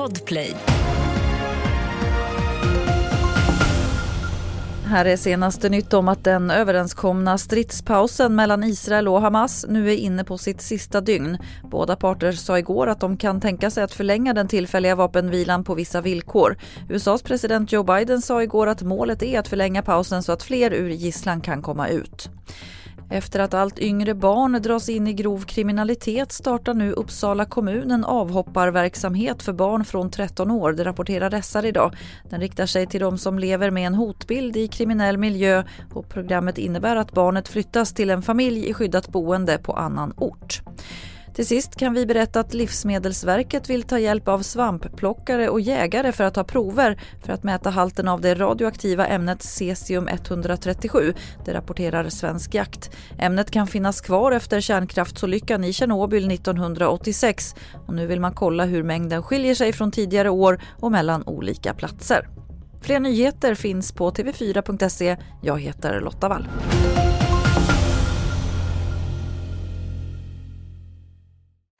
Podplay. Här är senaste nytt om att den överenskomna stridspausen mellan Israel och Hamas nu är inne på sitt sista dygn. Båda parter sa igår att de kan tänka sig att förlänga den tillfälliga vapenvilan på vissa villkor. USAs president Joe Biden sa igår att målet är att förlänga pausen så att fler ur gisslan kan komma ut. Efter att allt yngre barn dras in i grov kriminalitet startar nu Uppsala kommun en avhopparverksamhet för barn från 13 år, det rapporterar SR idag. Den riktar sig till de som lever med en hotbild i kriminell miljö och programmet innebär att barnet flyttas till en familj i skyddat boende på annan ort. Till sist kan vi berätta att Livsmedelsverket vill ta hjälp av svampplockare och jägare för att ta prover för att mäta halten av det radioaktiva ämnet cesium-137. Det rapporterar Svensk Jakt. Ämnet kan finnas kvar efter kärnkraftsolyckan i Tjernobyl 1986 och nu vill man kolla hur mängden skiljer sig från tidigare år och mellan olika platser. Fler nyheter finns på tv4.se. Jag heter Lotta Wall.